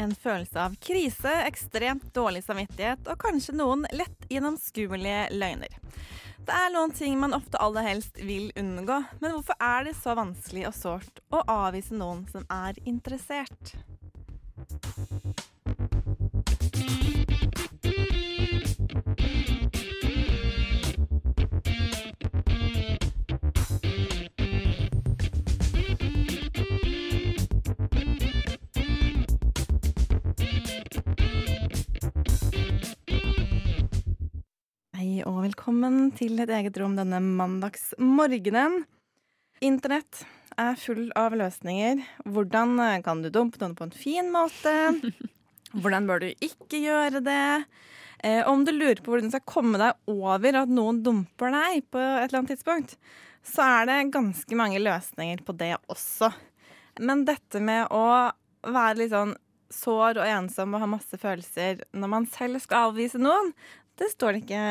En følelse av krise, ekstremt dårlig samvittighet og kanskje noen lett gjennomskuelige løgner. Det er noen ting man ofte aller helst vil unngå, men hvorfor er det så vanskelig og sårt å avvise noen som er interessert? Hei og velkommen til et eget rom denne mandagsmorgenen. Internett er full av løsninger. Hvordan eh, kan du dumpe noen på en fin måte? Hvordan bør du ikke gjøre det? Eh, om du lurer på hvordan du skal komme deg over at noen dumper deg på et eller annet tidspunkt, så er det ganske mange løsninger på det også. Men dette med å være litt sånn sår og ensom og ha masse følelser når man selv skal avvise noen, det står det ikke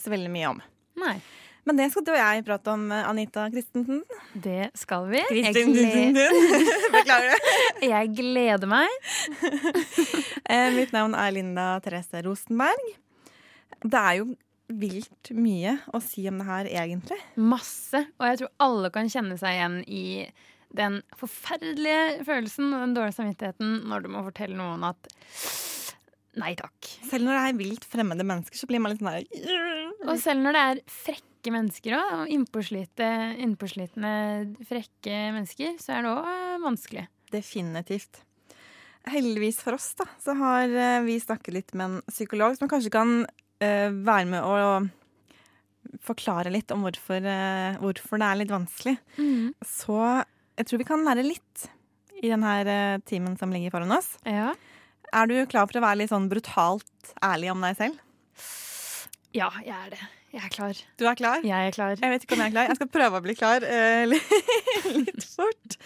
så veldig mye om. Nei, Men det skal du og jeg prate om, Anita Christensen. det skal vi. Christensen. Beklager det. jeg gleder meg. Eh, mitt navn er Linda Therese Rosenberg. Det er jo vilt mye å si om det her, egentlig. Masse. Og jeg tror alle kan kjenne seg igjen i den forferdelige følelsen og den dårlige samvittigheten når du må fortelle noen at nei takk. Selv når det er vilt fremmede mennesker, så blir man litt sånn der Og selv når det er frekke mennesker òg, og innpåslitne frekke mennesker, så er det òg vanskelig. Definitivt. Heldigvis for oss, da, så har eh, vi snakket litt med en psykolog som kanskje kan uh, være med å forklare litt om hvorfor, uh, hvorfor det er litt vanskelig. Så jeg tror vi kan lære litt i denne eh, timen som ligger foran oss. Ja. Er du klar for å være litt sånn brutalt ærlig om deg selv? ja, jeg er det. Jeg er klar. Du er klar? Jeg er klar. Jeg vet ikke om jeg er klar. Jeg skal prøve å bli klar eh, litt fort.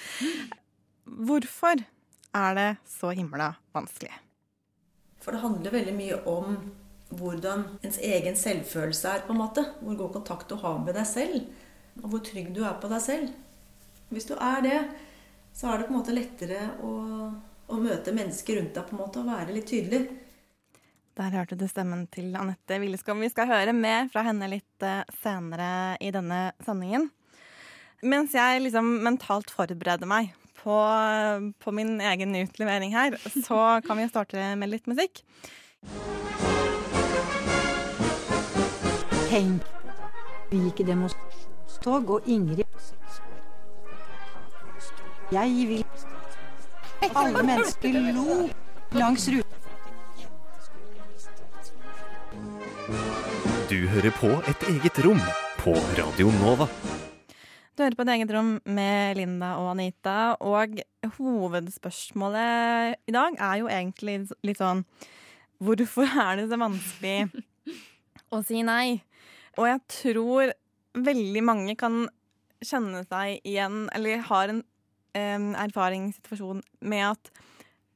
Hvorfor er det så himla vanskelig? For det handler veldig mye om hvordan ens egen selvfølelse er, på en måte. Hvor god kontakt du har med deg selv, og hvor trygg du er på deg selv. Hvis du er det, så er det på en måte lettere å, å møte mennesker rundt deg på en måte og være litt tydelig. Der hørte du stemmen til Anette Willeskom. Vi skal høre mer fra henne litt eh, senere i denne sendingen. Mens jeg liksom mentalt forbereder meg på, på min egen utlevering her, så kan vi starte med litt musikk. Tenk, vi gikk i demonstrasjonstog, og Ingrid Jeg vil Alle mennesker lo langs ruta. Du hører på et eget rom på Radio Nova. Du hører på et eget rom med Linda og Anita, og hovedspørsmålet i dag er jo egentlig litt sånn Hvorfor er det så vanskelig å si nei? Og jeg tror veldig mange kan kjenne seg igjen, eller har en em, erfaringssituasjon med at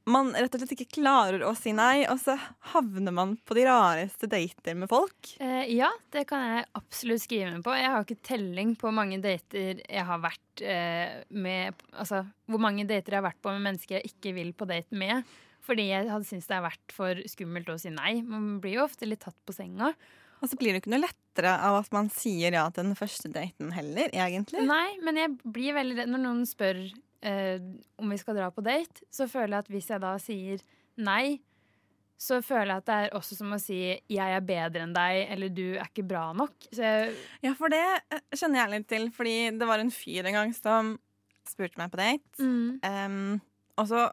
man rett og slett ikke klarer å si nei, og så havner man på de rareste dater med folk. Eh, ja, det kan jeg absolutt skrive meg på. Jeg har ikke telling på mange dater jeg har vært eh, med Altså hvor mange dater jeg har vært på med mennesker jeg ikke vil på date med. Fordi jeg hadde syntes det har vært for skummelt å si nei. Man blir jo ofte litt tatt på senga. Og så blir det ikke noe lettere av at man sier ja til den første daten heller, egentlig. Nei, men jeg blir veldig redd når noen spør eh, om vi skal dra på date. Så føler jeg at hvis jeg da sier nei, så føler jeg at det er også som å si 'jeg er bedre enn deg' eller 'du er ikke bra nok'. Så jeg, Ja, for det eh, kjenner jeg litt til, fordi det var en fyr en gang som spurte meg på date. mm, um, og så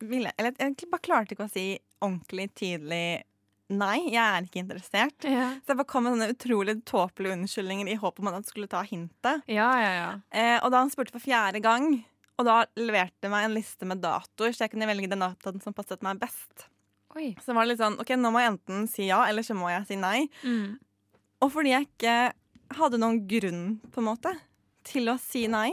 ville Eller jeg bare klarte ikke å si ordentlig tydelig nei, jeg er ikke interessert. ja. Så jeg bare kom med sånne utrolig tåpelige unnskyldninger i håp om at han skulle ta hintet. ja, ja, ja. Eh, og da han spurte for fjerde gang, og da leverte meg en liste med datoer, så jeg kunne velge den dataen som passet meg best. Oi. Så var det litt sånn OK, nå må jeg enten si ja, eller så må jeg si nei. Mm. Og fordi jeg ikke hadde noen grunn, på en måte, til å si nei,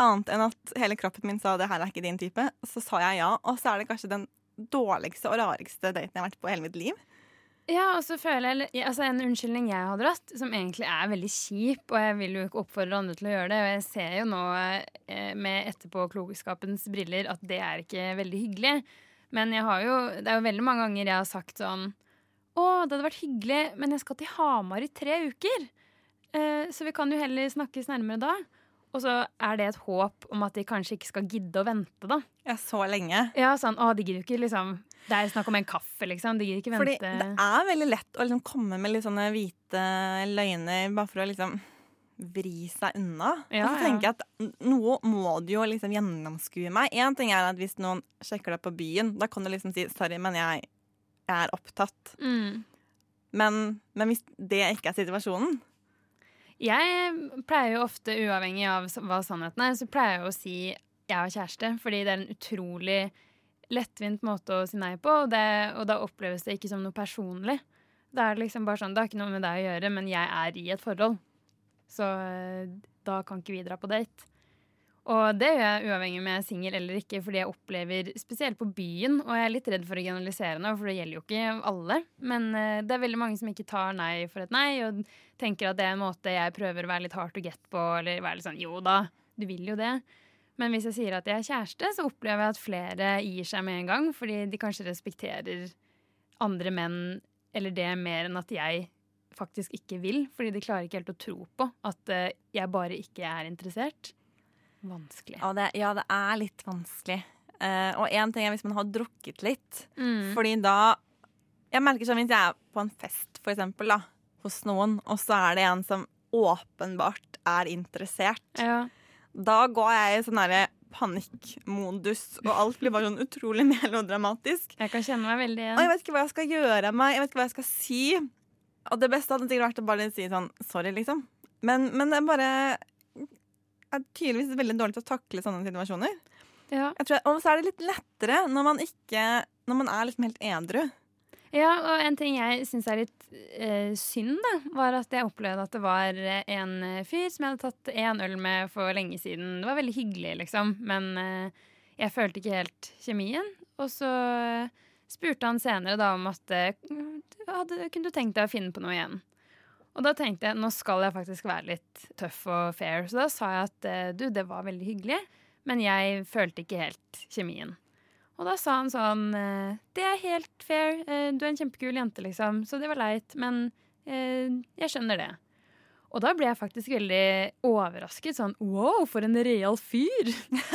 annet enn at hele kroppen min sa det her er ikke din type, så sa jeg ja. Og så er det kanskje den dårligste og rareste daten jeg har vært på i hele mitt liv. Ja, og så føler jeg altså En unnskyldning jeg har dratt, som egentlig er veldig kjip, og jeg vil jo ikke oppfordre andre til å gjøre det, og jeg ser jo nå eh, med etterpåklokskapens briller at det er ikke veldig hyggelig. Men jeg har jo, det er jo veldig mange ganger jeg har sagt sånn Å, det hadde vært hyggelig, men jeg skal til Hamar i tre uker. Eh, så vi kan jo heller snakkes nærmere da. Og så er det et håp om at de kanskje ikke skal gidde å vente, da. Ja, så lenge. Ja, sånn, å, de gidder jo ikke liksom Det er snakk om en kaffe, liksom. De gidder ikke vente. Fordi det er veldig lett å liksom komme med litt sånne hvite løgner bare for å liksom vri seg unna. Ja, og så tenker jeg at noe må du jo liksom gjennomskue meg. Én ting er at hvis noen sjekker deg på byen, da kan du liksom si 'sorry, men jeg, jeg er opptatt'. Mm. Men, men hvis det ikke er situasjonen Jeg pleier jo ofte, uavhengig av hva sannheten er, så pleier jeg å si jeg har kjæreste, fordi det er en utrolig lettvint måte å si nei på, og, det, og da oppleves det ikke som noe personlig. Det er liksom bare sånn, det har ikke noe med deg å gjøre, men jeg er i et forhold. Så eh, da kan ikke vi dra på date. Og det gjør jeg uavhengig om jeg er singel eller ikke, fordi jeg opplever, spesielt på byen, og jeg er litt redd for å generalisere nå, for det gjelder jo ikke alle, men eh, det er veldig mange som ikke tar nei for et nei, og tenker at det er en måte jeg prøver å være litt hard to get på, eller være litt sånn jo da, du vil jo det. Men hvis jeg sier at jeg er kjæreste, så opplever jeg at flere gir seg med en gang, fordi de kanskje respekterer andre menn eller det mer enn at jeg faktisk ikke vil, fordi de klarer ikke helt å tro på at eh, jeg bare ikke er interessert. Vanskelig. Ja, det, ja, det er litt vanskelig. Uh, og én ting er hvis man har drukket litt. Mm. Fordi da Jeg merker sånn hvis jeg er på en fest, for eksempel, da, hos noen, og så er det en som åpenbart er interessert. Ja. Da går jeg i sånn derre panikkmodus, og alt blir bare sånn utrolig melodramatisk. Jeg kan kjenne meg veldig igjen. Og jeg vet ikke hva jeg skal gjøre av meg, jeg vet ikke hva jeg skal si. Og det beste hadde sikkert vært å bare si sånn sorry, liksom. Men, men det er bare er tydeligvis veldig dårlig til å takle sånne situasjoner. Ja. Jeg tror, og så er det litt lettere når man ikke Når man er liksom helt edru. Ja, og en ting jeg syns er litt eh, synd, da, var at jeg opplevde at det var eh, en fyr som jeg hadde tatt én øl med for lenge siden. Det var veldig hyggelig, liksom, men eh, jeg følte ikke helt kjemien. Og så eh, spurte han senere da om at eh, hadde, kunne du tenkt deg å finne på noe igjen. Og da tenkte jeg nå skal jeg faktisk være litt tøff og fair, så da sa jeg at eh, du, det var veldig hyggelig, men jeg følte ikke helt kjemien. Og da sa han sånn eh, Det er helt fair. eh, Du er en kjempekul jente, liksom. Så det var leit. Men jeg skjønner det. Og da ble jeg faktisk veldig overrasket. Sånn wow, for en real fyr!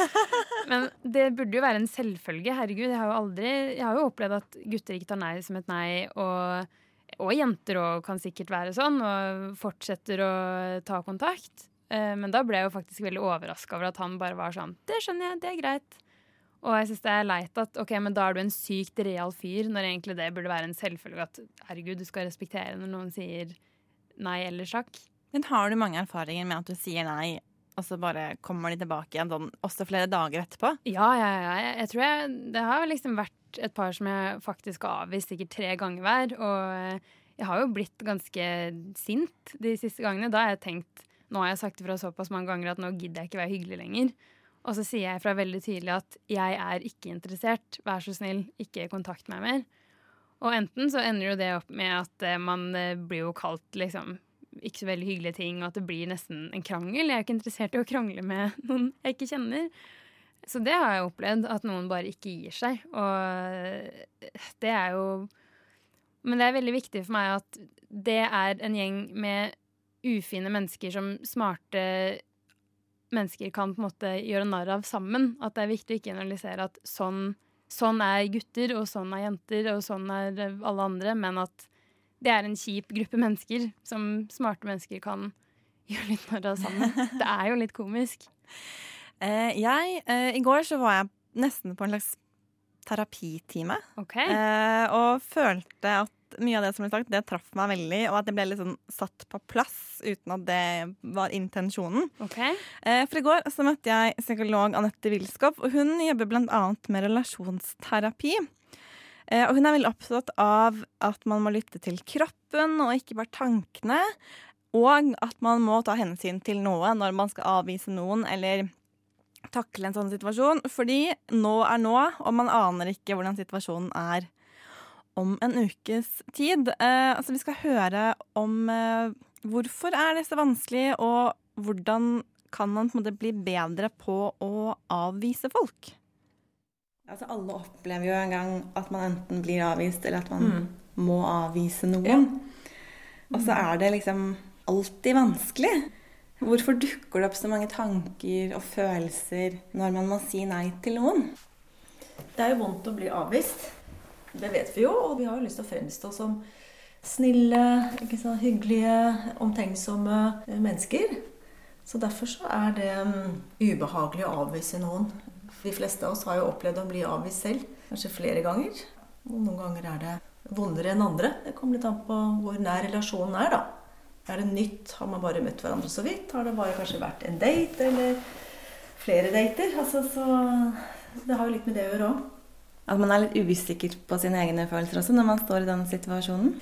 Men det burde jo være en selvfølge. Herregud, jeg har jo aldri Jeg har jo opplevd at gutter ikke tar nei som et nei, og, og jenter òg kan sikkert være sånn, og fortsetter å ta kontakt. Eh, Men da ble jeg jo faktisk veldig overraska over at han bare var sånn Det skjønner jeg, det er greit. Og jeg syns det er leit at ok, men da er du en sykt real fyr, når egentlig det burde være en selvfølge at herregud, du skal respektere når noen sier nei eller sjakk. Men har du mange erfaringer med at du sier nei, og så bare kommer de tilbake igjen sånn, også flere dager etterpå? Ja, ja, ja. Jeg, jeg tror jeg Det har liksom vært et par som jeg faktisk har avvist sikkert tre ganger hver. Og jeg har jo blitt ganske sint de siste gangene. Da har jeg tenkt Nå har jeg sagt ifra såpass mange ganger at nå gidder jeg ikke være hyggelig lenger. Og så sier jeg fra veldig tydelig at jeg er ikke interessert. Vær så snill, ikke kontakt meg mer. Og enten så ender jo det opp med at eh, man eh, blir jo kalt liksom ikke så veldig hyggelige ting, og at det blir nesten en krangel. Jeg er ikke interessert i å krangle med noen jeg ikke kjenner. Så det har jeg opplevd, at noen bare ikke gir seg. Og det er jo Men det er veldig viktig for meg at det er en gjeng med ufine mennesker som smarte mennesker kan på en måte gjøre narr av sammen. At det er viktig å ikke analysere at sånn, sånn er gutter, og sånn er jenter, og sånn er alle andre, men at det er en kjip gruppe mennesker som smarte mennesker kan gjøre litt narr av sammen. Det er jo litt komisk. Eh, jeg, eh, I går så var jeg nesten på en slags terapitime. Okay. Eh, og følte at mye av det som ble sagt, det traff meg veldig, og at det ble litt sånn satt på plass uten at det var intensjonen. Okay. Eh, for i går så møtte jeg psykolog Anette Wilskov, og hun jobber annet med relasjonsterapi. Eh, og hun er veldig opptatt av at man må lytte til kroppen og ikke bare tankene. Og at man må ta hensyn til noe når man skal avvise noen eller takle en sånn situasjon. Fordi nå er nå, og man aner ikke hvordan situasjonen er om en ukes tid. Eh, altså vi skal høre om eh, hvorfor er det så vanskelig, og hvordan kan man på en måte bli bedre på å avvise folk? Altså Alle opplever jo en gang at man enten blir avvist, eller at man Mm. må avvise noen. Ja. Og så er det liksom alltid vanskelig. Hvorfor dukker det opp så mange tanker og følelser når man må si nei til noen? Det er jo vondt å bli avvist. Det vet vi jo, og vi har jo lyst til å fremstå som snille, sant, hyggelige, omtenksomme mennesker. Så derfor så er det mm, ubehagelig å avvise noen. De fleste av oss har jo opplevd å bli avvist selv, kanskje flere ganger. Og noen ganger er det vondere enn andre. Det kommer litt an på hvor nær relasjonen er, da. Er det nytt? Har man bare møtt hverandre så vidt? Har det bare kanskje vært en date, eller flere dater? Altså, så det har jo litt med det å gjøre òg. At man er litt usikker på sine egne følelser også når man står i den situasjonen?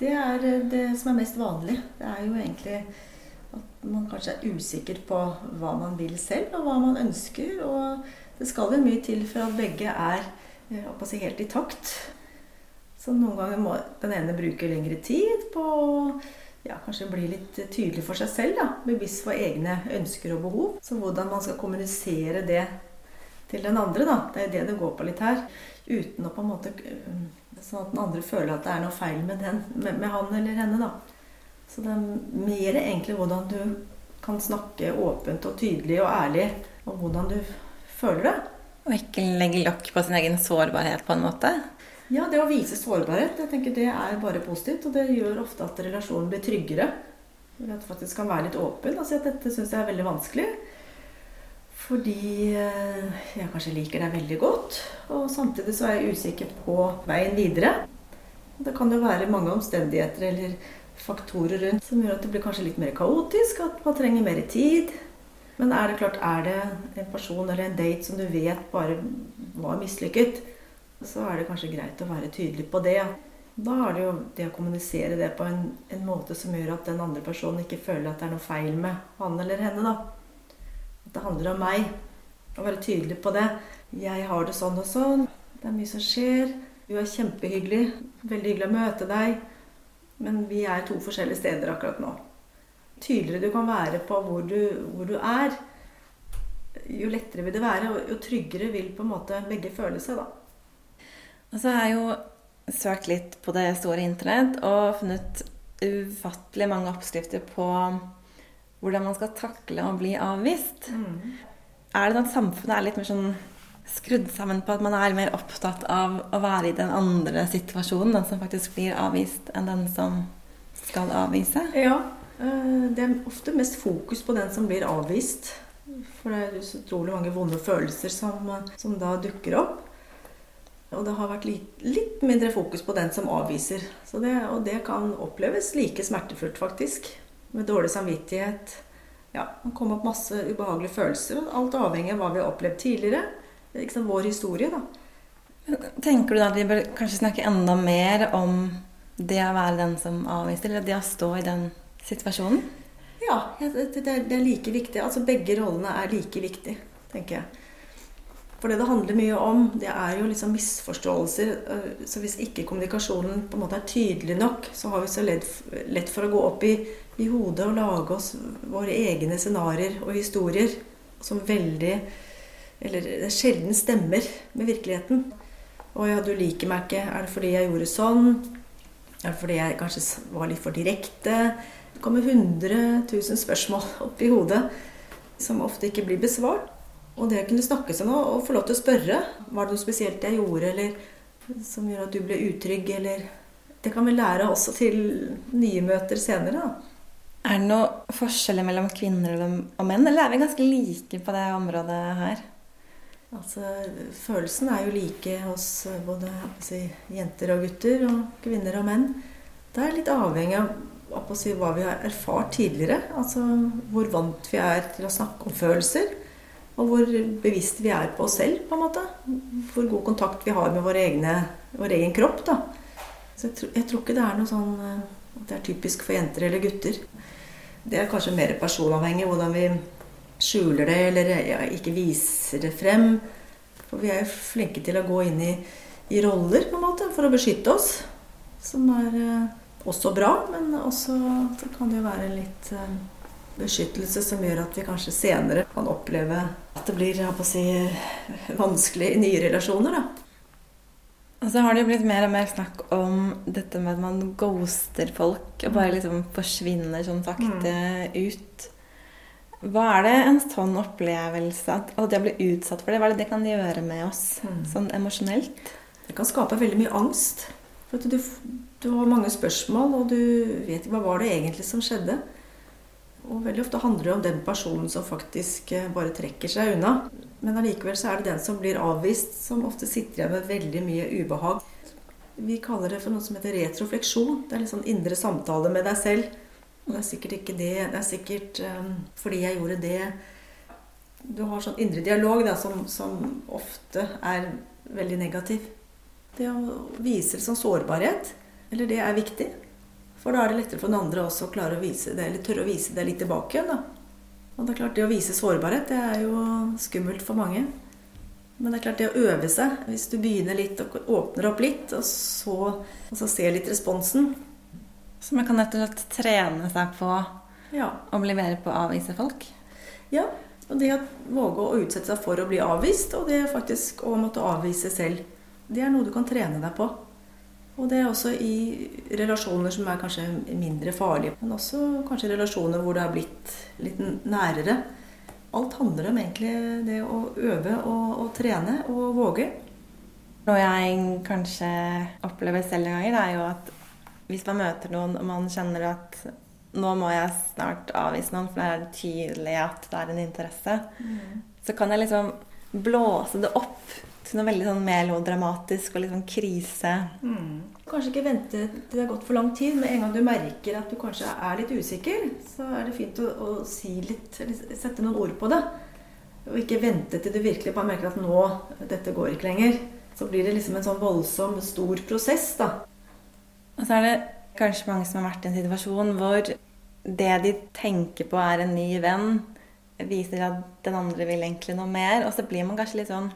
Det er eh, det som er mest vanlig. Det er jo egentlig at man kanskje er usikker på hva man vil selv, og hva man ønsker. Og det skal jo mye til for at begge er eh, si, helt i takt. Så noen ganger må den ene bruke lengre tid på å ja, kanskje bli litt tydelig for seg selv. Da. Bevisst for egne ønsker og behov. Så hvordan man skal kommunisere det til den andre, da. Det er det det går på litt her. Uten å på en måte øh, Sånn at den andre føler at det er noe feil med, den, med, med han eller henne, da. Så det er mer egentlig hvordan du kan snakke åpent og tydelig og ærlig om hvordan du føler det. Og ikke legge lokk på sin egen sårbarhet på en måte? Ja, det å vise sårbarhet, jeg tenker det er bare positivt. Og det gjør ofte at relasjonen blir tryggere. At du faktisk kan være litt åpen og si at dette syns jeg er veldig vanskelig. Fordi eh, jeg kanskje liker deg veldig godt, og samtidig så er jeg usikker på veien videre. Det kan jo være mange omstendigheter eller faktorer rundt som gjør at det blir kanskje litt mer kaotisk, at man trenger mer tid. Men er det klart, er det en person eller en date som du vet bare var mislykket, så er det kanskje greit å være tydelig på det. Da er det jo det å kommunisere det på en, en måte som gjør at den andre personen ikke føler at det er noe feil med han eller henne. da. At det handler om meg. Å være tydelig på det. Jeg har det sånn og sånn. Det er mye som skjer. Du er kjempehyggelig. Veldig hyggelig å møte deg. Men vi er to forskjellige steder akkurat nå. Tydeligere du kan være på hvor du, hvor du er, jo lettere vil det være, og jo tryggere vil på en måte begge føle seg, da. Og så har jeg jo søkt litt på det store internett og funnet ufattelig mange oppskrifter på hvordan man skal takle å bli avvist. Er det sånn at samfunnet er litt mer sånn skrudd sammen på at man er mer opptatt av å være i den andre situasjonen, den som faktisk blir avvist, enn den som skal avvise? Ja. eh, Det er ofte mest fokus på den som blir avvist. For det er utrolig mange vonde følelser som, som da dukker opp. Og det har vært litt, litt mindre fokus på den som avviser. Så det, og det kan oppleves like smertefullt, faktisk. Med dårlig samvittighet. Ja, Det kommer opp masse ubehagelige følelser. Alt avhengig av hva vi har opplevd tidligere. Er liksom vår historie, da. Tenker du da at vi bør kanskje snakke enda mer om det å være den som avviser, eller det å stå i den situasjonen? Ja, er- det er like viktig. Altså begge rollene er like viktig, tenker jeg. For det det handler mye om, det er jo liksom misforståelser. øh, Så hvis ikke kommunikasjonen på en måte er tydelig nok, så har vi så lett for å gå opp i, i hodet og lage oss våre egne scenarioer og historier som veldig Eller det sjelden stemmer med virkeligheten. 'Å ja, du liker meg ikke. Er det fordi jeg gjorde sånn?' Er det fordi jeg kanskje var litt for direkte? Det kommer 100 000 spørsmål opp i hodet som ofte ikke blir besvart. Og det å kunne snakke seg og og få lov til å spørre Var det noe spesielt jeg gjorde, eller som gjør at du ble utrygg, eller Det kan vi lære også til nye møter senere, da. Er det noe forskjeller mellom kvinner og- menn, eller er vi ganske like på det området her? Altså, Følelsen er jo like hos både si, jenter og gutter, og kvinner og menn. Det er litt avhengig av si, hva vi har erfart tidligere. Altså hvor vant vi er til å snakke om følelser. Og hvor bevisst vi er på oss selv, på en måte. Hvor god kontakt vi har med vår, egne, vår egen kropp. da. Så jeg, tror- jeg tror ikke det er noe sånn eh, at det er typisk for jenter eller gutter. Det er kanskje mer personavhengig hvordan vi skjuler det eller ja, ikke viser det frem. For vi er jo flinke til å gå inn i, i roller på en måte for å beskytte oss. Som er eh, også bra, men også så kan det jo være litt eh, beskyttelse som gjør at vi kanskje senere kan oppleve at det blir si, vanskelig i nye relasjoner. da. Og så har det jo blitt mer og mer snakk om dette med at man ghoster folk og bare liksom forsvinner sånn sakte ut. Hva er det en sånn opplevelse at, at det å bli utsatt for det, hva er det det kan gjøre med oss sånn emosjonelt? Det kan skape veldig mye angst. For du, du har mange spørsmål, og du vet ikke hva var det egentlig som skjedde. Og veldig ofte handler det om den personen som faktisk eh, bare trekker seg unna. Men allikevel så er det den som blir avvist, som ofte sitter igjen med veldig mye ubehag. Vi kaller det for noe som heter retrofleksjon. Det er litt sånn indre samtale med deg selv. Og det er sikkert ikke det. Det er sikkert um, fordi jeg gjorde det. Du har sånn indre dialog da, som, som ofte er veldig negativ. Det å vise sånn sårbarhet, eller det er viktig. For da er det lettere for den andre også å klare å vise det, eller tørre å vise det litt tilbake igjen. da. Og det er klart, det å vise sårbarhet, det er jo skummelt for mange. Men det er klart, det å øve seg, hvis du begynner litt og åpner opp litt, og så, og så ser litt responsen Så man kan rett og slett trene seg på Ja. å bli bedre på å avvise folk? ja. Og det å våge å utsette seg for å bli avvist, og det faktisk å måtte avvise selv, det er noe du kan trene deg på. Og det er også i relasjoner som er kanskje mindre farlige, men også kanskje relasjoner hvor det har blitt litt nærere. Alt handler om egentlig det å øve og, og trene og våge. Noe jeg kanskje opplever selv en gang, er jo at hvis man møter noen og man kjenner at nå må jeg snart avvise noen, for det er det tydelig at det er en interesse, så kan jeg liksom blåse det opp til noe veldig sånn melodramatisk og litt sånn krise. Kanskje ikke vente til det har gått for lang tid, men en gang du merker at du kanskje er litt usikker, så er det fint å, å si litt, eller sette noen ord på det. Og ikke vente til du virkelig bare merker at nå, dette går ikke lenger. Så blir det liksom en sånn voldsom, stor prosess, da. Og så er det kanskje mange som har vært i en situasjon hvor det de tenker på er en ny venn, viser at den andre vil egentlig noe mer, og så blir man kanskje litt sånn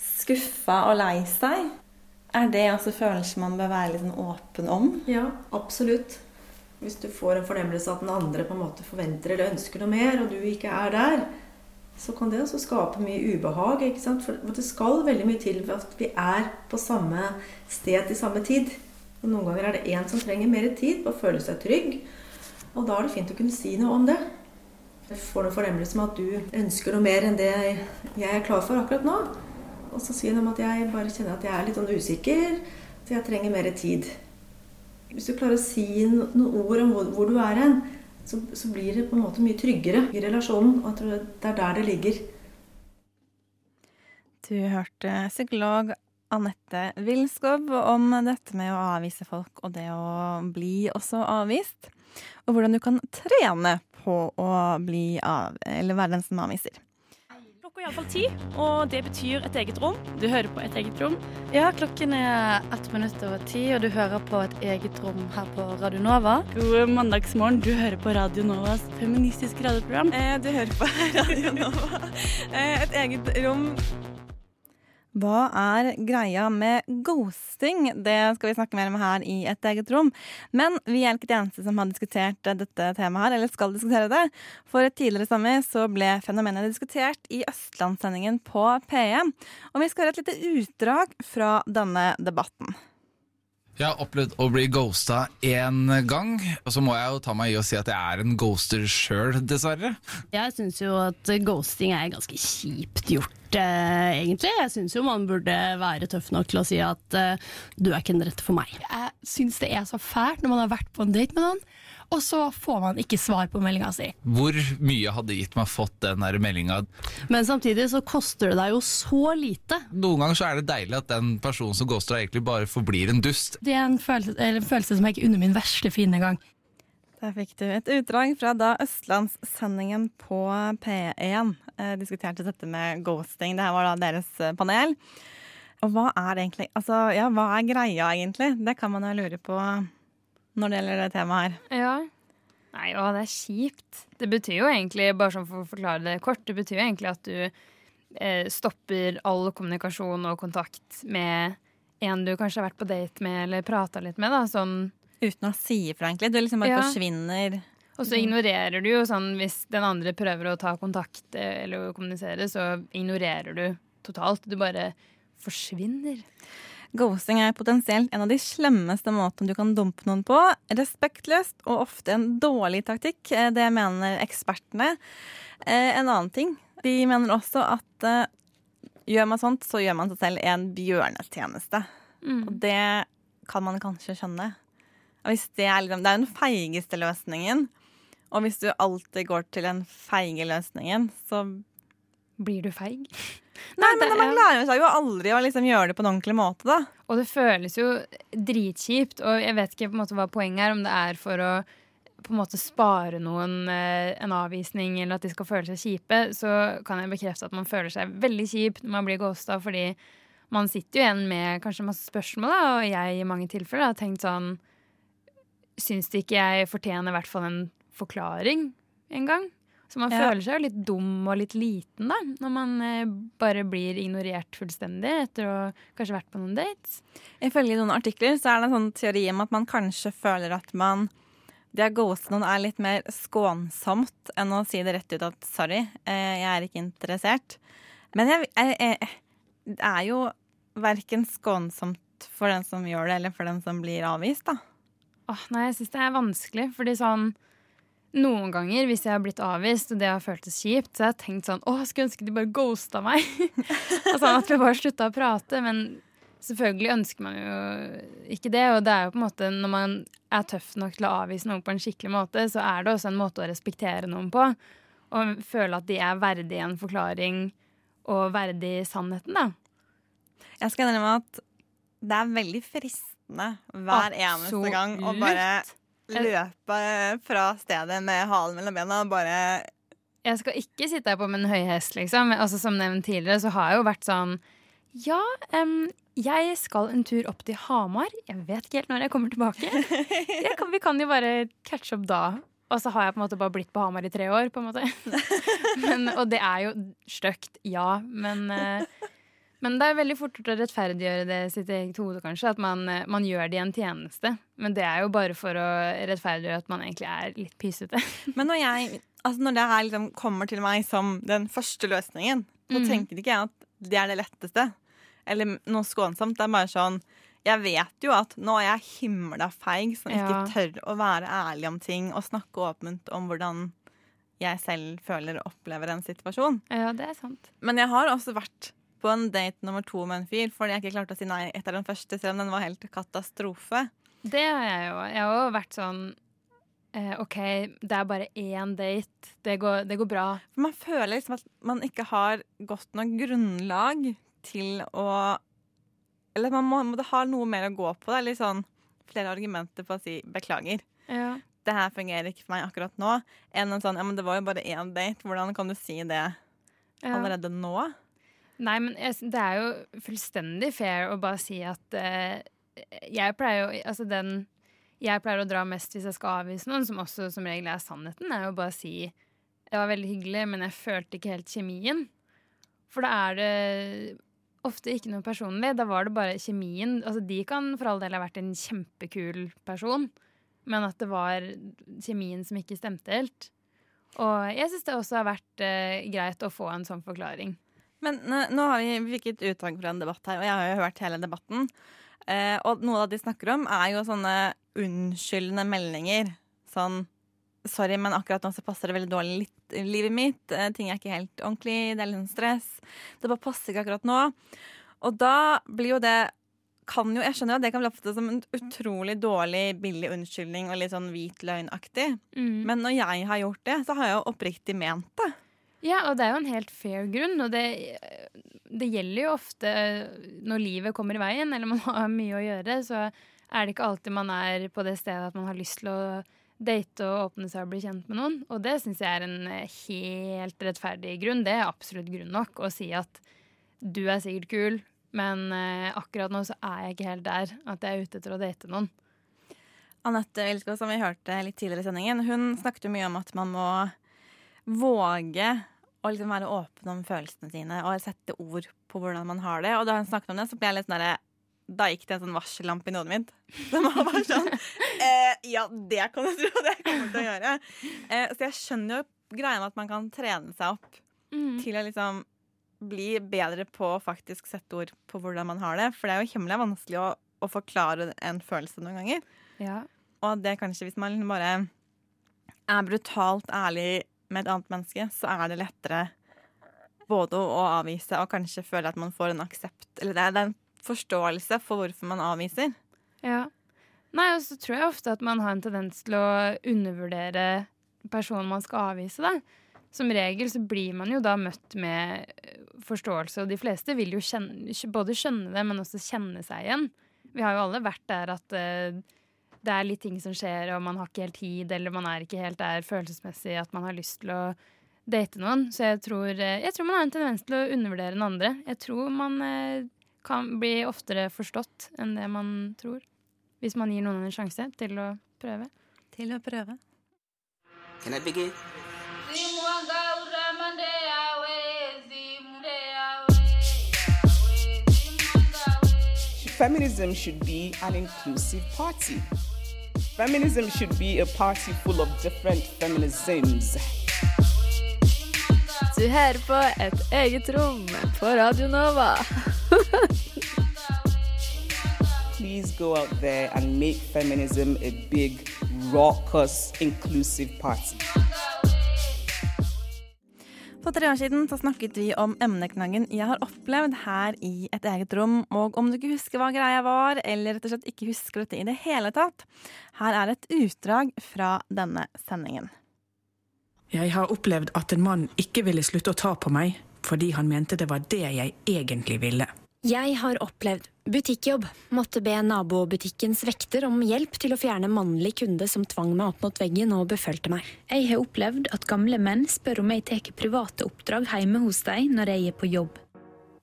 skuffa og lei seg. Er det også følelser man bør være litt sånn åpen om? Ja, absolutt. Hvis du får en fornemmelse at den andre på en måte forventer eller ønsker noe mer, og du ikke er der, så kan det også skape mye ubehag. ikke sant? For det skal veldig mye til ved at vi er på samme sted til samme tid. Og noen ganger er det én som trenger mer tid på å føle seg trygg. Og da er det fint å kunne si noe om det. Jeg får noen fornemmelse med at du ønsker noe mer enn det jeg er klar for akkurat nå. Og så sier de at jeg bare kjenner at jeg er litt sånn usikker, så jeg trenger mer tid. Hvis du klarer å si noen ord om hvor, du er hen, så, blir det på en måte mye tryggere i relasjonen. Og tror det er der det ligger. Du hørte psykolog Anette Wilskow om dette med å avvise folk og det å bli også avvist. Og hvordan du kan trene på å bli av, eller være den som avviser. Klokka er iallfall ti, og det betyr et eget rom. Du hører på Et eget rom. Ja, klokken er ett minutt over ti, og du hører på Et eget rom her på Radio Nova. God mandagsmorgen. Du hører på Radio Novas feministiske radioprogram. Eh, du hører på Radio Nova. Eh, et eget rom. Hva er greia med ghosting? Det skal vi snakke mer om her i et eget rom. Men vi er ikke de eneste som har diskutert dette temaet her, eller skal diskutere det. For tidligere sommer så ble fenomenet diskutert i Østlandssendingen på P1. Og vi skal høre et lite utdrag fra denne debatten. Jeg har opplevd å bli ghosta én gang, og så må jeg jo ta meg i å si at jeg er en ghoster sjøl, dessverre. Jeg syns jo at ghosting er ganske kjipt gjort, eh, egentlig. Jeg syns jo man burde være tøff nok til å si at eh, du er ikke den rette for meg. Jeg syns det er så fælt når man har vært på en date med noen, og så får man ikke svar på meldinga si. Hvor mye hadde gitt meg fått den der meldinga? Men samtidig så koster det deg jo så lite. Noen ganger så er det deilig at den personen som ghoster deg, egentlig bare forblir en dust. Det er en følelse, eller en følelse som jeg ikke unner min verste fiende engang. Der fikk du et utdrag fra da Østlandssendingen på P1. eh, diskuterte dette med ghosting. Det her var da deres eh, panel. Og hva er egentlig Altså, ja, hva er greia egentlig? Det kan man jo lure på når det gjelder det temaet her. Ja. Nei, å, det er kjipt. Det betyr jo egentlig, bare sånn for å forklare det kort, det betyr jo egentlig at du eh, stopper all kommunikasjon og kontakt med en du kanskje har vært på date med eller prata litt med. da, sånn Uten å si ifra, egentlig. Du liksom bare Ja. forsvinner. Og så ignorerer du jo sånn hvis den andre prøver å ta kontakt eh, eller kommunisere, så ignorerer du totalt. Du bare forsvinner. Ghosting er potensielt en av de slemmeste måtene du kan dumpe noen på. Respektløst og ofte en dårlig taktikk. Eh, Det mener ekspertene. Eh, En annen ting. De mener også at eh, gjør man sånt, så gjør man seg selv en bjørnetjeneste. Mm. Og det kan man kanskje skjønne. Det, er liksom, det er den feigeste løsningen. Og hvis du alltid går til den feige løsningen, så Blir du feig? Nei, men det- man lærer seg jo aldri å liksom gjøre det på en ordentlig måte, da. Og det føles jo dritkjipt, og jeg vet ikke på en måte hva poenget er, om det er for å på en måte spare noen eh, en avvisning, eller at de skal føle seg kjipe, så kan jeg bekrefte at man føler seg veldig kjip når man blir ghosta, fordi man sitter jo igjen med kanskje masse spørsmål, da, og jeg i mange tilfeller har tenkt sånn Syns de ikke jeg fortjener i hvert fall en forklaring en gang? Så man Ja. føler seg jo litt dum og litt liten, da, når man eh, bare blir ignorert fullstendig etter å kanskje vært på noen dates. Ifølge noen artikler så er det en sånn teori om at man kanskje føler at man det å ghoste noen er litt mer skånsomt enn å si det rett ut at sorry, eh, jeg er ikke interessert. Men jeg, jeg, jeg, det er jo verken skånsomt for den som gjør det, eller for den som blir avvist, da. Åh, nei, jeg syns det er vanskelig, fordi sånn noen ganger hvis jeg har blitt avvist, og det har føltes kjipt, så har jeg tenkt sånn Å, skulle ønske de bare ghosta meg. altså at vi bare slutta å prate. Men selvfølgelig ønsker man jo ikke det. Og det er jo på en måte når man er tøff nok til å avvise noen på en skikkelig måte, så er det også en måte å respektere noen på. Og føle at de er verdig en forklaring og verdig sannheten, da. Jeg skal innrømme at det er veldig fristende hver eneste gang å bare løpe fra stedet med halen mellom bena bare Jeg skal ikke sitte her på min høye hest, liksom. Altså, som nevnt tidligere, så har jeg jo vært sånn Ja, um, jeg skal en tur opp til Hamar. Jeg vet ikke helt når jeg kommer tilbake. Jeg kan, vi kan jo bare catche opp da. Og så har jeg på en måte bare blitt på Hamar i tre år, på en måte. Men, og det er jo stygt, ja. Men, eh, men det er veldig fort å rettferdiggjøre det sitt eget hode, kanskje. At man, eh, man gjør det i en tjeneste. Men det er jo bare for å rettferdiggjøre at man egentlig er litt pysete. Men når, jeg, altså når det her liksom kommer til meg som den første løsningen, så mm. tenker ikke jeg at det er det letteste. Eller noe skånsomt. Det er bare sånn Jeg vet jo at nå er jeg himla feig som ikke Ja. tør å være ærlig om ting og snakke åpent om hvordan jeg selv føler og opplever en situasjon. Ja, det er sant. Men jeg har også vært på en date nummer to med en fyr fordi jeg ikke klarte å si nei etter den første, selv om den var helt katastrofe. Det har jeg jo. Jeg har jo vært sånn eh, OK, det er bare én date. Det går, det går bra. For man føler liksom at man ikke har godt nok grunnlag til å Eller man må, må ha noe mer å gå på. Eller sånn flere argumenter på å si beklager. Ja. Det her fungerer ikke for meg akkurat nå. Enn en sånn ja, men det var jo bare én date. Hvordan kan du si det allerede nå? Nei, men det er jo fullstendig fair å bare si at eh, jeg pleier jo Altså den jeg pleier å dra mest hvis jeg skal avvise noen, som også som regel er sannheten, er jo bare å si det var veldig hyggelig, men jeg følte ikke helt kjemien. For da er det ofte ikke noe personlig. Da var det bare kjemien. Altså, de kan for all del ha vært en kjempekul person, men at det var kjemien som ikke stemte helt. Og jeg syns det også har vært eh, greit å få en sånn forklaring. Men nå har vi, vi fikk et utdrag fra en debatt her, og jeg har jo hørt hele debatten. Eh, og noe av det de snakker om, er jo sånne unnskyldende meldinger. Sånn Sorry, men akkurat nå så passer det veldig dårlig litt i livet mitt. Eh, ting er ikke helt ordentlig. Det er litt sånn stress. Det bare passer ikke akkurat nå. Og da blir jo det kan jo, Jeg skjønner jo at det kan bli oppfattet som en utrolig dårlig, billig unnskyldning og litt sånn hvit løgnaktig. Mm. Men når jeg har gjort det, så har jeg jo oppriktig ment det. Ja, og det er jo en helt fair grunn, og det, det gjelder jo ofte når livet kommer i veien, eller man har mye å gjøre, så er det ikke alltid man er på det stedet at man har lyst til å date og åpne seg og bli kjent med noen. Og det syns jeg er en helt rettferdig grunn. Det er absolutt grunn nok å si at du er sikkert kul, men eh, akkurat nå så er jeg ikke helt der at jeg er ute etter å date noen. Anette Wilskov, som vi hørte litt tidligere i sendingen, hun snakket jo mye om at man må våge å liksom være åpen om følelsene sine og sette ord på hvordan man har det. Og da hun snakket om det, så ble jeg litt sånn Da gikk det en sånn varsellampe i hodet mitt. Som var bare sånn eh, Ja, det kan du tro det kommer til å gjøre. Eh, så jeg skjønner jo greia med at man kan trene seg opp Mm. til å liksom bli bedre på å faktisk sette ord på hvordan man har det. For det er jo hemmelig vanskelig å, å forklare en følelse noen ganger. Ja. Og det kanskje hvis man bare er brutalt ærlig med et annet menneske, så er det lettere både å avvise og kanskje føle at man får en aksept Eller det er, en forståelse for hvorfor man avviser. Ja. Nei, og så tror jeg ofte at man har en tendens til å undervurdere personen man skal avvise, da. Som regel så blir man jo da møtt med forståelse, og de fleste vil jo kjenne, både skjønne det, men også kjenne seg igjen. Vi har jo alle vært der at eh, det er litt ting som skjer, og man har ikke helt tid, eller man er ikke helt der følelsesmessig at man har lyst til å date noen. Så jeg tror, eh, jeg tror man har en tendens til å undervurdere den andre. Jeg tror man eh, kan bli oftere forstått enn det man tror. Hvis man gir noen en sjanse til å prøve. Til å prøve. Can I begin? Feminism should be an inclusive party. Feminism should be a party full of different feminisms. Du hører på Et eget rom på Radio Nova. Please go out there and make feminism a big, raucous, inclusive party. For tre år siden så snakket vi om emneknaggen jeg har opplevd her i et eget rom. Og om du ikke husker hva greia var, eller rett og slett ikke husker dette i det hele tatt, her er et utdrag fra denne sendingen. Jeg har opplevd at en mann ikke ville slutte å ta på meg fordi han mente det var det jeg egentlig ville. Jeg har opplevd butikkjobb. Måtte be nabobutikkens vekter om hjelp til å fjerne mannlig kunde som tvang meg opp mot veggen og befølte meg. Jeg har opplevd at gamle menn spør om jeg tar private oppdrag hjemme hos dem når jeg er på jobb.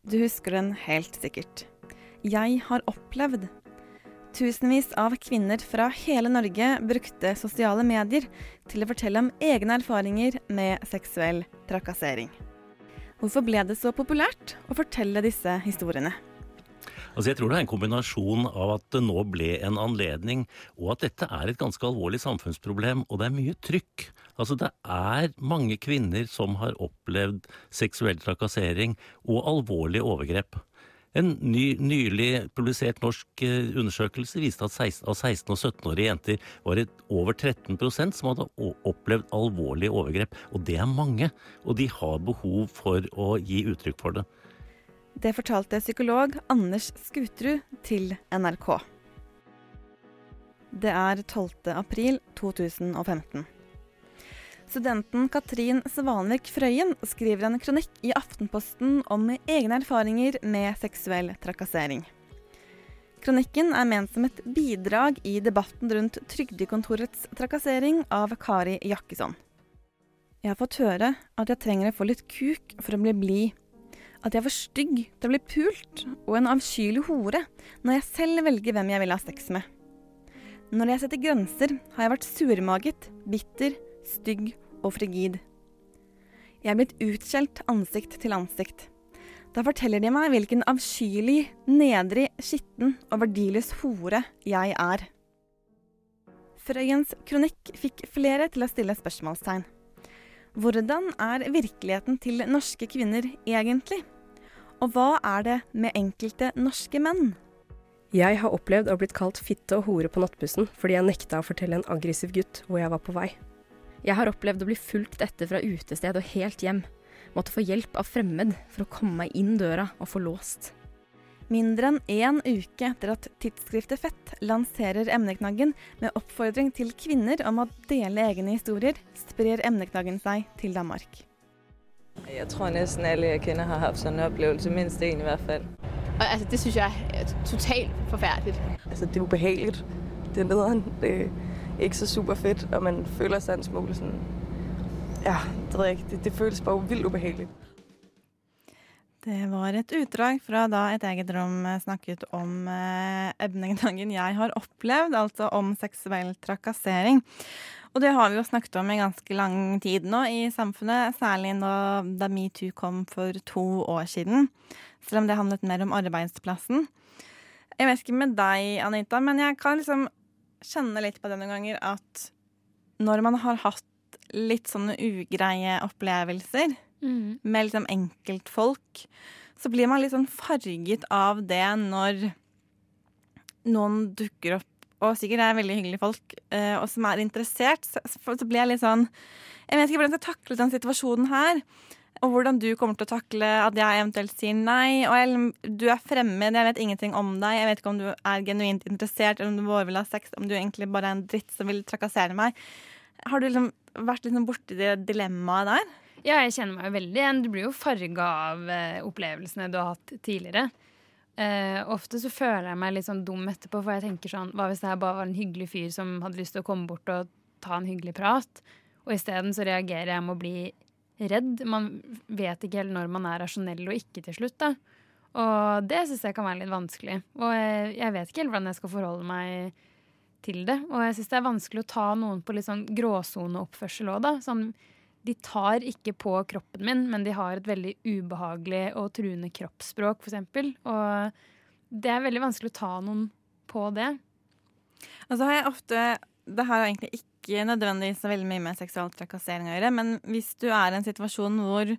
Du husker den helt sikkert. Jeg har opplevd. Tusenvis av kvinner fra hele Norge brukte sosiale medier til å fortelle om egne erfaringer med seksuell trakassering. Hvorfor ble det så populært å fortelle disse historiene? Altså jeg tror det er en kombinasjon av at det nå ble en anledning, og at dette er et ganske alvorlig samfunnsproblem, og det er mye trykk. Altså det er mange kvinner som har opplevd seksuell trakassering og alvorlige overgrep. En ny, nylig publisert norsk eh, undersøkelse viste at 16, av 16- og 17-årige jenter var det over 13% som hadde opplevd alvorlige overgrep. Og det er mange, og de har behov for å gi uttrykk for det. Det fortalte psykolog Anders Skuterud til NRK. Det er 12. april 2015. Studenten Katrin Svanvik Frøyen skriver en kronikk i Aftenposten om egne erfaringer med seksuell trakassering. Kronikken er ment som et bidrag i debatten rundt Trygdekontorets trakassering av Kari Jakkesson. Jeg har fått høre at jeg trenger å få litt kuk for å bli blid. At jeg er for stygg til å bli pult, og en avskyelig hore når jeg selv velger hvem jeg vil ha sex med. Når jeg setter grenser, har jeg vært surmaget, bitter, stygg og frigid. Jeg er blitt utskjelt ansikt til ansikt. Da forteller de meg hvilken avskyelig, nedrig, skitten og verdiløs hore jeg er. Frøyens kronikk fikk flere til å stille spørsmålstegn. Hvordan er virkeligheten til norske kvinner egentlig? Og hva er det med enkelte norske menn? Jeg har opplevd å blitt kalt fitte og hore på nattbussen fordi jeg nekta å fortelle en aggressiv gutt hvor jeg var på vei. Jeg har opplevd å bli fulgt etter fra utested og helt hjem. Måtte få hjelp av fremmed for å komme meg inn døra og få låst. Mindre enn én uke etter at tidsskriftet Fett lanserer emneknaggen med oppfordring til kvinner om å dele egne historier, sprer emneknaggen seg til Danmark. Jeg tror nesten alle jeg kjenner har hatt sånn opplevelse, minst én i hvert fall. Og, altså, det synes jeg er totalt forferdelig. Altså, det er ubehagelig. Det er nederen. Det, ikke så superfett, og man føler seg en smule sånn Ja, det ikke. Det, det føles bare vilt ubehagelig. Det var et utdrag fra da Et eget rom snakket om eh, emnedagen jeg har opplevd, altså om seksuell trakassering. Og det har vi jo snakket om i ganske lang tid nå i samfunnet, særlig nå da metoo kom for to år siden. Selv om det handlet mer om arbeidsplassen. Jeg vet ikke med deg, Anita, men jeg kan liksom kjenne litt på det noen ganger at når man har hatt litt sånne ugreie opplevelser Mm. med liksom enkeltfolk, så blir man litt sånn farget av det når noen dukker opp, og sikkert er veldig hyggelige folk, eh, og som er interessert. Så, så blir jeg litt sånn Jeg vet ikke hvordan jeg skal takle den situasjonen her. Og hvordan du kommer til å takle at jeg eventuelt sier nei. Og jeg, du er fremmed, jeg vet ingenting om deg. Jeg vet ikke om du er genuint interessert, eller om du bare vil ha sex, om du egentlig bare er en dritt som vil trakassere meg. Har du liksom vært liksom borti det dilemmaet der? Ja, jeg kjenner meg jo veldig igjen. Du blir jo farga av eh, opplevelsene du har hatt tidligere. Uh, ofte så føler jeg meg litt sånn dum etterpå, for jeg tenker sånn Hva hvis det her bare var en hyggelig fyr som hadde lyst til å komme bort og ta en hyggelig prat? Og isteden så reagerer jeg med å bli redd. Man vet ikke helt når man er rasjonell og ikke til slutt, da. Og det syns jeg kan være litt vanskelig. Og jeg, jeg vet ikke helt hvordan jeg skal forholde meg til det. Og jeg syns det er vanskelig å ta noen på litt sånn gråsoneoppførsel òg, da. Sånn de tar ikke på kroppen min, men de har et veldig ubehagelig og truende kroppsspråk, f.eks. Og det er veldig vanskelig å ta noen på det. Altså har jeg ofte Det har egentlig ikke nødvendigvis så veldig mye med seksual trakassering å gjøre, men hvis du er i en situasjon hvor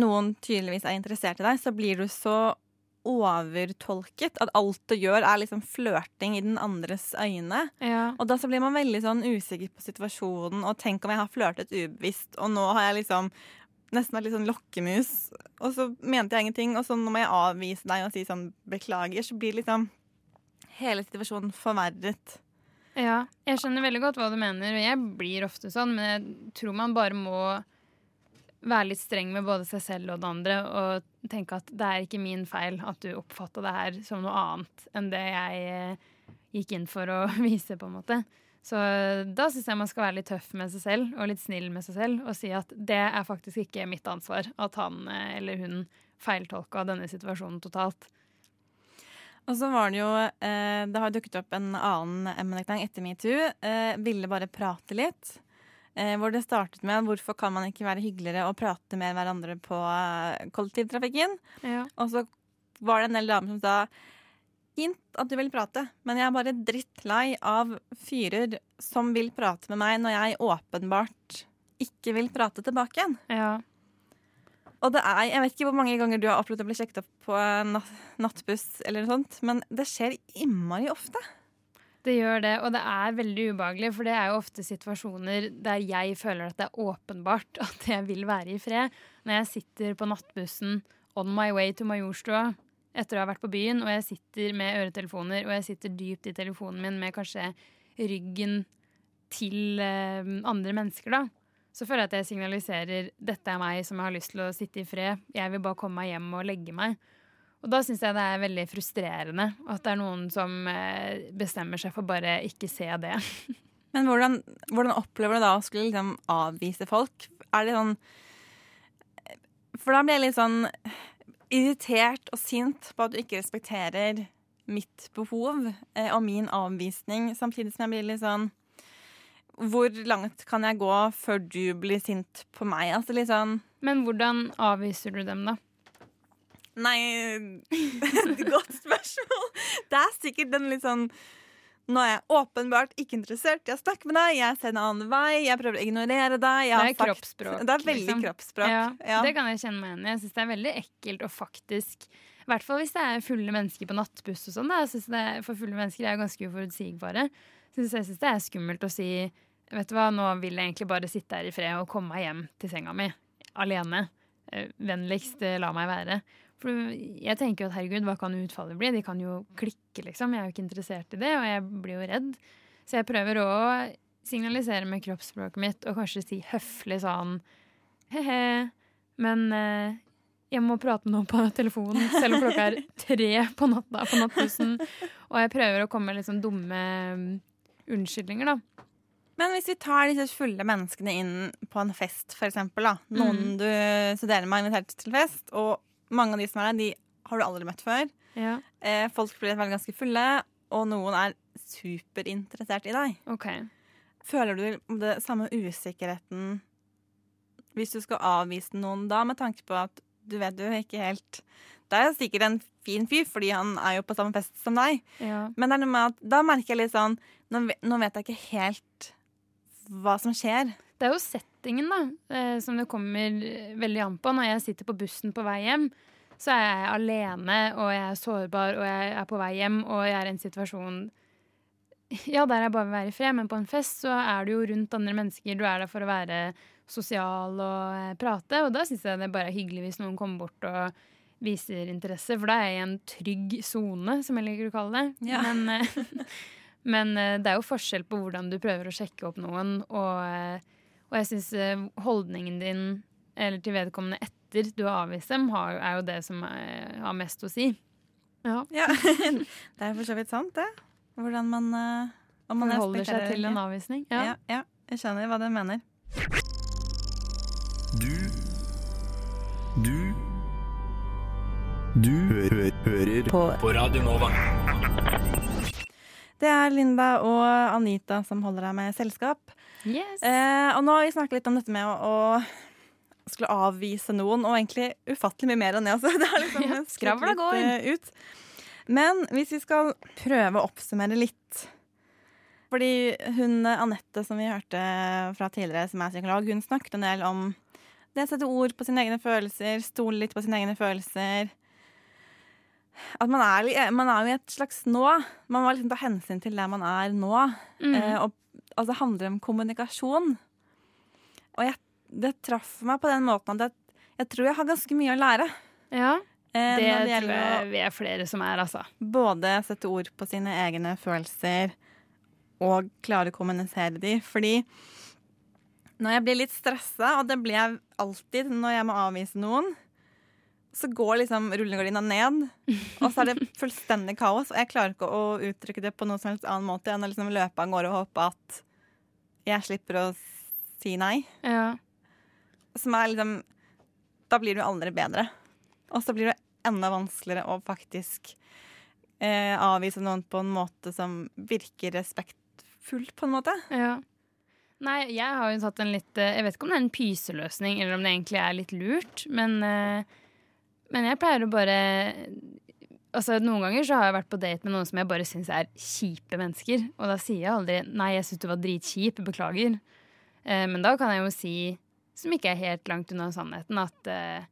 noen tydeligvis er interessert i deg, så blir du så overtolket at alt du gjør, er liksom flørting i den andres øyne. Ja. Og da så blir man veldig sånn usikker på situasjonen, og tenk om jeg har flørtet ubevisst, og nå har jeg liksom nesten vært litt sånn lokkemus, og så mente jeg ingenting, og så nå må jeg avvise deg og si sånn beklager, så blir liksom hele situasjonen forverret. Ja, jeg skjønner veldig godt hva du mener, og jeg blir ofte sånn, men jeg tror man bare må være litt streng med både seg selv og det andre og tenke at det er ikke min feil at du oppfatta det her som noe annet enn det jeg eh, gikk inn for å vise, på en måte. Så da syns jeg man skal være litt tøff med seg selv og litt snill med seg selv og si at det er faktisk ikke mitt ansvar at han eh, eller hun feiltolka denne situasjonen totalt. Og så var det jo eh, Det har dukket opp en annen emneknagg etter metoo. Ville bare prate litt. Eh, hvor det startet med hvorfor kan man ikke være hyggeligere og prate med hverandre på eh, kollektivtrafikken. Ja. Og så var det en del damer som sa Fint at du vil prate, men jeg er bare drittlei av fyrer som vil prate med meg når jeg åpenbart ikke vil prate tilbake igjen. Ja. Og det er, Jeg vet ikke hvor mange ganger du har opplevd å bli sjekket opp på nattbuss, eller noe sånt, men det skjer innmari ofte. Det gjør det, og det er veldig ubehagelig, for det er jo ofte situasjoner der jeg føler at det er åpenbart at jeg vil være i fred. Når jeg sitter på nattbussen on my way to Majorstua etter å ha vært på byen, og jeg sitter med øretelefoner, og jeg sitter dypt i telefonen min med kanskje ryggen til eh, andre mennesker, da. Så føler jeg at jeg signaliserer dette er meg som jeg har lyst til å sitte i fred. Jeg vil bare komme meg hjem og legge meg. Og da syns jeg det er veldig frustrerende at det er noen som eh, bestemmer seg for bare ikke se det. Men hvordan, hvordan opplever du da å skulle liksom avvise folk? Er det sånn For da blir jeg litt sånn irritert og sint på at du ikke respekterer mitt behov eh, og min avvisning, samtidig som jeg blir litt sånn Hvor langt kan jeg gå før du blir sint på meg? Altså sånn Men hvordan avviser du dem, da? Nei Godt spørsmål. Det er sikkert den litt sånn Nå er jeg åpenbart ikke interessert Jeg snakker med deg. Jeg ser en annen vei. Jeg prøver å ignorere deg. Jeg det er sagt- kroppsspråk. Det er veldig liksom. kroppsspråk. Ja, Ja. Det kan jeg kjenne meg igjen i. Jeg syns det er veldig ekkelt og faktisk I hvert fall hvis det er fulle mennesker på nattbuss og sånn. For fulle mennesker er jo ganske uforutsigbare. Så jeg syns det er skummelt å si Vet du hva, nå vil jeg egentlig bare sitte her i fred og komme meg hjem til senga mi alene. Eh, Vennligst eh, la meg være. For jeg tenker jo at herregud, hva kan utfallet bli? De kan jo klikke, liksom. Jeg er jo ikke interessert i det, og jeg blir jo redd. Så jeg prøver å signalisere med kroppsspråket mitt og kanskje si høflig sånn he-he, men eh, jeg må prate nå på telefonen, selv om klokka er tre på natta på nattbussen. Og jeg prøver å komme med litt sånn dumme mm, unnskyldninger, da. Men hvis vi tar disse fulle menneskene inn på en fest, for eksempel. Da. Noen Mm. du studerer med, har invitert til fest, og mange av de som er der, de har du aldri møtt før. Ja. Eh, folk blir veldig ganske fulle, og noen er superinteressert i deg. Okay. Føler du det samme usikkerheten hvis du skal avvise noen da, med tanke på at du vet du ikke helt Det er sikkert en fin fyr, fordi han er jo på samme fest som deg. Ja. Men det er noe med at da merker jeg litt sånn Nå, nå vet jeg ikke helt hva som skjer. Det er jo settingen, da, eh, som det kommer veldig an på. Når jeg sitter på bussen på vei hjem, så er jeg alene, og jeg er sårbar, og jeg er på vei hjem, og jeg er i en situasjon Ja, der jeg bare vil være i fred, men på en fest så er du jo rundt andre mennesker. Du er der for å være sosial og eh, prate, og da syns jeg det bare er hyggelig hvis noen kommer bort og viser interesse, for da er jeg i en trygg sone, som jeg liker å kalle det. Ja. Men, eh, men det er jo forskjell på hvordan du prøver å sjekke opp noen, og, og jeg syns holdningen din eller til vedkommende etter du har avvist dem, har, er jo det som er, har mest å si. Ja. det er for så vidt sant, det. Hvordan man, uh, om man Forholder seg til en avvisning. Ja. Ja. Ja, jeg skjønner hva du mener. Du Du Du hø hører på. på Radio Nova. Det er Linda og Anita som holder deg med selskap. Yes. Eh, og nå har vi snakket litt om dette med å, å skulle avvise noen, og egentlig ufattelig mye mer enn det også. Det har liksom Ja, skravla går. eh, ut. Men hvis vi skal prøve å oppsummere litt Fordi hun eh, Anette som vi hørte fra tidligere, som er psykolog, hun snakket en del om det å sette ord på sine egne følelser, stole litt på sine egne følelser. At man er, man er jo i et slags nå. Man må liksom ta hensyn til der man er nå. Mm. Eh, og altså, det handler om kommunikasjon. Og jeg, det traff meg på den måten at jeg, jeg tror jeg har ganske mye å lære. Ja, Eh, det når tror jeg vi er flere som er, altså. både sette ord på sine egne følelser og klare å kommunisere de. Fordi når jeg blir litt stressa, og det blir jeg alltid når jeg må avvise noen, så går liksom rullegardina ned, og så er det fullstendig kaos. Og jeg klarer ikke å uttrykke det på noen som helst annen måte enn å liksom løpe av gårde og håpe at jeg slipper å si nei. Ja. Som er liksom Da blir du aldri bedre. Og så blir det enda vanskeligere å faktisk eh, avvise noen på en måte som virker respektfullt, på en måte. Ja. Nei, jeg har jo tatt en litt eh, Jeg vet ikke om det er en pyseløsning, eller om det egentlig er litt lurt, men, eh, men jeg pleier å bare Altså, Noen ganger så har jeg vært på date med noen som jeg bare syns er kjipe mennesker. Og da sier jeg aldri 'nei, jeg syns du var dritkjip, beklager'. Eh, men da kan jeg jo si, som ikke er helt langt unna sannheten, at eh,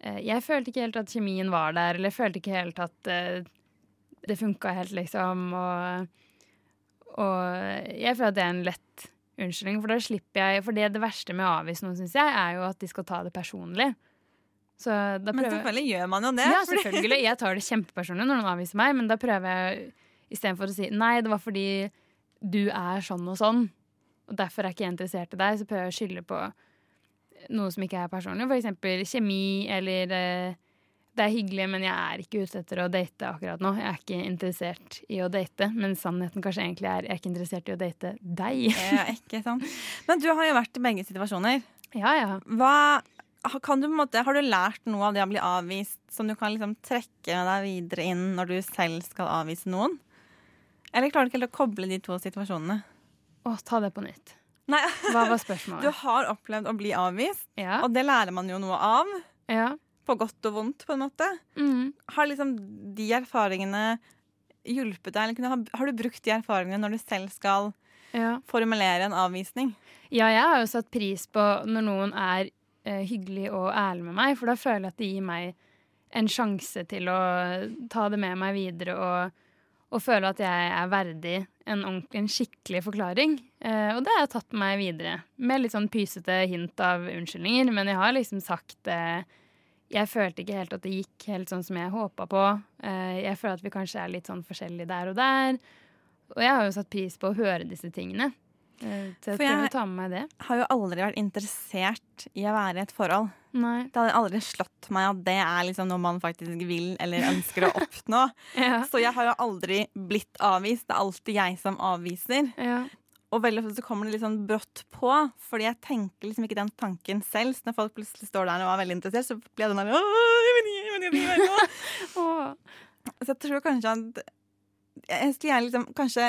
eh, jeg følte ikke helt at kjemien var der, eller jeg følte ikke helt at eh, det funka helt, liksom. Og, og jeg føler at det er en lett unnskyldning, for da slipper jeg For det, det verste med å avvise noen, syns jeg, er jo at de skal ta det personlig. Men selvfølgelig gjør man jo det. Ja, selvfølgelig. Jeg tar det kjempepersonlig når noen avviser meg, men da prøver jeg istedenfor å si nei, det var fordi du er sånn og sånn, og derfor er ikke jeg interessert i deg, så prøver jeg å skylde på noe som ikke er personlig. For eksempel kjemi eller eh, det er hyggelig, men jeg er ikke ute etter å date akkurat nå. Jeg er ikke interessert i å date, men sannheten kanskje egentlig er jeg er ikke interessert i å date deg. Ja, ikke sant? Men du har jo vært i begge situasjoner. Ja, ja. Hva, kan du, på en måte, har du lært noe av det å bli avvist som du kan liksom trekke deg videre inn når du selv skal avvise noen? Eller klarer du ikke helt å koble de to situasjonene? Å, ta det på nytt. Nei. Hva var spørsmålet? Du har opplevd å bli avvist, Ja. og det lærer man jo noe av. Ja. På godt og vondt, på en måte. Mm. Har liksom de erfaringene hjulpet deg? Eller har du brukt de erfaringene når du selv skal Ja. formulere en avvisning? Ja, jeg har jo satt pris på når noen er hyggelig og ærlig med meg, for da føler jeg at det gir meg en sjanse til å ta det med meg videre og, og føle at jeg er verdig en, en skikkelig forklaring. Eh, og det har jeg tatt med meg videre, med litt sånn pysete hint av unnskyldninger. Men jeg har liksom sagt eh, Jeg følte ikke helt at det gikk helt sånn som jeg håpa på. Eh, jeg føler at vi kanskje er litt sånn forskjellige der og der. Og jeg har jo satt pris på å høre disse tingene. Eh, For jeg- å ta med meg det. har jo aldri vært interessert i å være i et forhold. Nei. Det hadde aldri slått meg at det er liksom noe man faktisk vil eller ønsker å oppnå. Ja. Så jeg har jo aldri blitt avvist. Det er alltid jeg som avviser. Ja. Og veldig ofte så kommer det litt sånn brått på, fordi jeg tenker liksom ikke den tanken selv. Så når folk plutselig står der og er veldig interessert, så blir jeg den der jeg vet ikke, jeg vet ikke, jeg vet ikke». Så jeg tror kanskje at Jeg skulle gjerne liksom Kanskje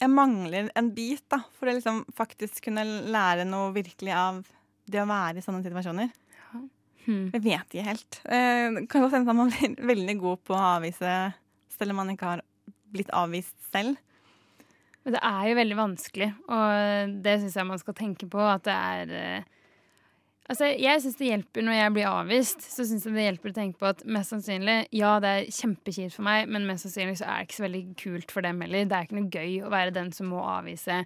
jeg mangler en bit, da, for å liksom faktisk kunne lære noe virkelig av det å være i sånne situasjoner. Hmm. Jeg vet ikke helt. Eh, kan godt hende at man blir veldig god på å avvise selv om man ikke har blitt avvist selv. Men det er jo veldig vanskelig, og det syns jeg man skal tenke på. At det er eh, Altså, jeg syns det hjelper når jeg blir avvist. Så synes jeg det hjelper å tenke på at mest sannsynlig, ja, det er kjempekjipt for meg, men mest sannsynlig så er det ikke så veldig kult for dem heller. Det er ikke noe gøy å være den som må avvise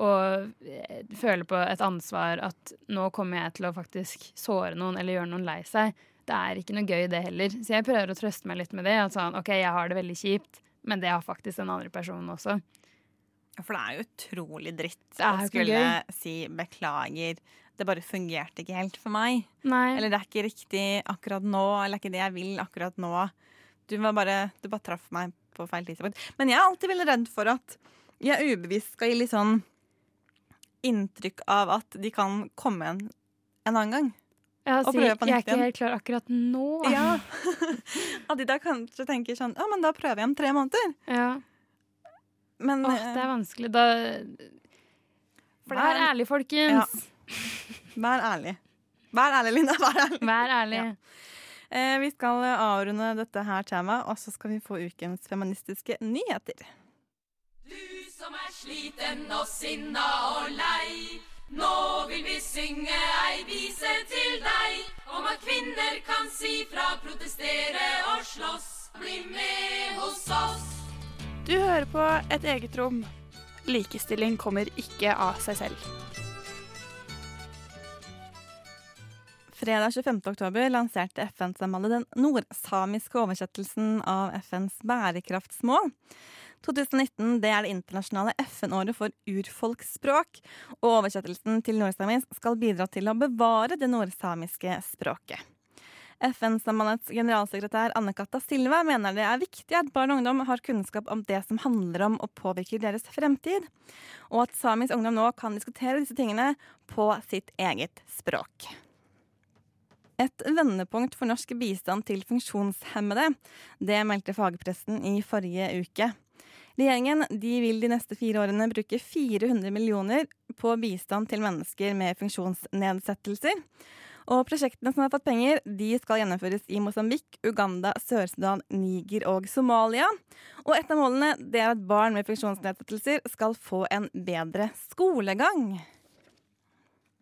og eh, føle på et ansvar at nå kommer jeg til å faktisk såre noen eller gjøre noen lei seg. Det er ikke noe gøy, det heller. Så jeg prøver å trøste meg litt med det. At sånn, OK, jeg har det veldig kjipt, men det har faktisk den andre personen også. For det er jo utrolig dritt å skulle si beklager. Det bare fungerte ikke helt for meg. Nei. Eller det er ikke riktig akkurat nå, eller det er ikke det jeg vil akkurat nå. Du, var bare, du bare traff meg på feil tidspunkt. Men jeg er alltid veldig redd for at jeg ubevisst skal gi litt sånn inntrykk av at de kan komme en en annen gang. Ja, Og prøve på jeg er ikke helt klar akkurat nå. Ja. At de da kanskje tenker sånn Ja, men da prøver jeg om tre måneder. Ja. Men Åh, det er vanskelig. Da Vær ærlig, folkens. Vær ærlig. Vær ærlig, Linda. Vær ærlig. Vær ærlig. Eh, vi skal avrunde dette her temaet, og så skal vi få ukens feministiske nyheter. Du som er sliten og sinna og lei. Nå vil vi synge ei vise til deg om at kvinner kan si fra, protestere og slåss. Bli med hos oss. Du hører på Et eget rom. Likestilling kommer ikke av seg selv. Fredag 25. oktober lanserte FN-samholdet den nordsamiske oversettelsen av FNs bærekraftsmål. 2019 det er det internasjonale FN-året for urfolksspråk, og oversettelsen til nordsamisk skal bidra til å bevare det nordsamiske språket. FN-sambandets generalsekretær Anne Katta Silva mener det er viktig at barn og ungdom har kunnskap om det som handler om og påvirker deres fremtid, og at samisk ungdom nå kan diskutere disse tingene på sitt eget språk. Et vendepunkt for norsk bistand til funksjonshemmede. Det meldte fagpressen i forrige uke. Regjeringen de vil de neste fire årene bruke 400 millioner på bistand til mennesker med funksjonsnedsettelser. Og prosjektene som har fått penger, de skal gjennomføres i Mosambik, Uganda, Sør-Sudan, Niger og Somalia. Og et av målene det er at barn med funksjonsnedsettelser skal få en bedre skolegang.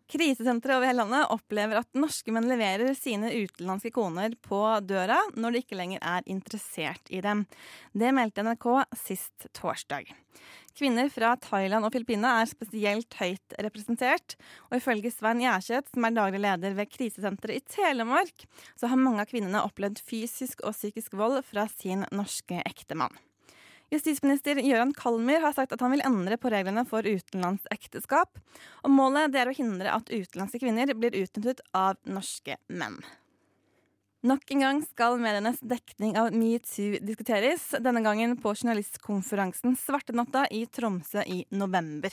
Krisesentre over hele landet opplever at norske menn leverer sine utenlandske koner på døra når de ikke lenger er interessert i dem. Det meldte NRK sist torsdag. Kvinner fra Thailand og Filippinene er spesielt høyt representert. Og ifølge Svein Gjerseth, som er daglig leder ved krisesenteret i Telemark, så har mange av kvinnene opplevd fysisk og psykisk vold fra sin norske ektemann. Justisminister Gøran Kalmyr har sagt at han vil endre på reglene for utenlandsekteskap. Og målet er å hindre at utenlandske kvinner blir utnyttet av norske menn. Nok en gang skal medienes dekning av metoo diskuteres, denne gangen på journalistkonferansen Svartenatta i Tromsø i november.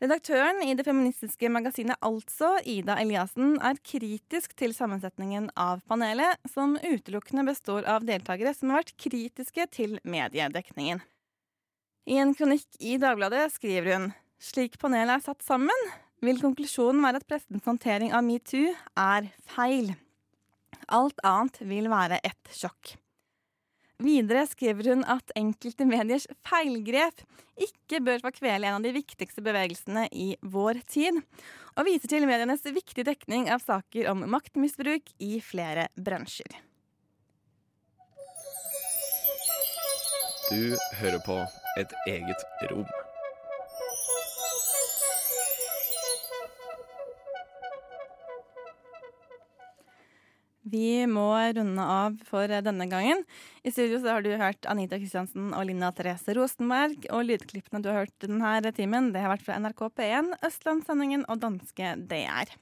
Redaktøren i det feministiske magasinet Altså, Ida Eliassen, er kritisk til sammensetningen av panelet, som utelukkende består av deltakere som har vært kritiske til mediedekningen. I en kronikk i Dagbladet skriver hun slik panelet er satt sammen, vil konklusjonen være at pressens håndtering av metoo er feil. Alt annet vil være et sjokk. Videre skriver hun at enkelte mediers feilgrep ikke bør få kvele en av de viktigste bevegelsene i vår tid, og viser til medienes viktige dekning av saker om maktmisbruk i flere bransjer. Du hører på Et eget rom. Vi må runde av for denne gangen. I studio så har du hørt Anita Kristiansen og Linda Therese Rosenberg. Og lydklippene du har hørt denne timen, det har vært fra NRK P1, Østlandssendingen og danske DR.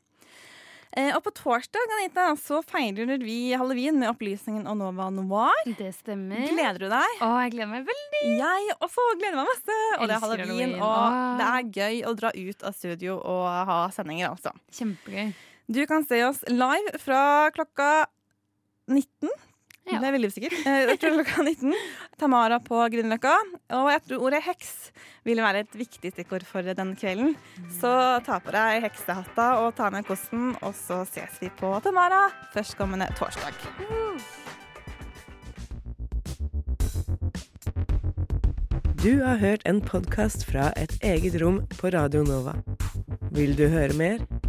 Eh, og på torsdag Anita, så feirer vi halloween med opplysningen og Nova Noir. Det stemmer. Gleder du deg? Å, jeg gleder meg veldig. Jeg også gleder meg masse. Og det er halloween, halloween. og Åh. det er gøy å dra ut av studio og ha sendinger, altså. Kjempegøy. Du kan se oss live fra klokka 19. Det er veldig usikker. Eh, Jeg tror klokka 19. Tamara på Grünerløkka. Og jeg tror ordet heks vil være et viktig stikkord for den kvelden. Så ta på deg heksehatta og ta med kosten, og så ses vi på Tamara førstkommende torsdag. Du har hørt en podkast fra et eget rom på Radio Nova. Vil du høre mer?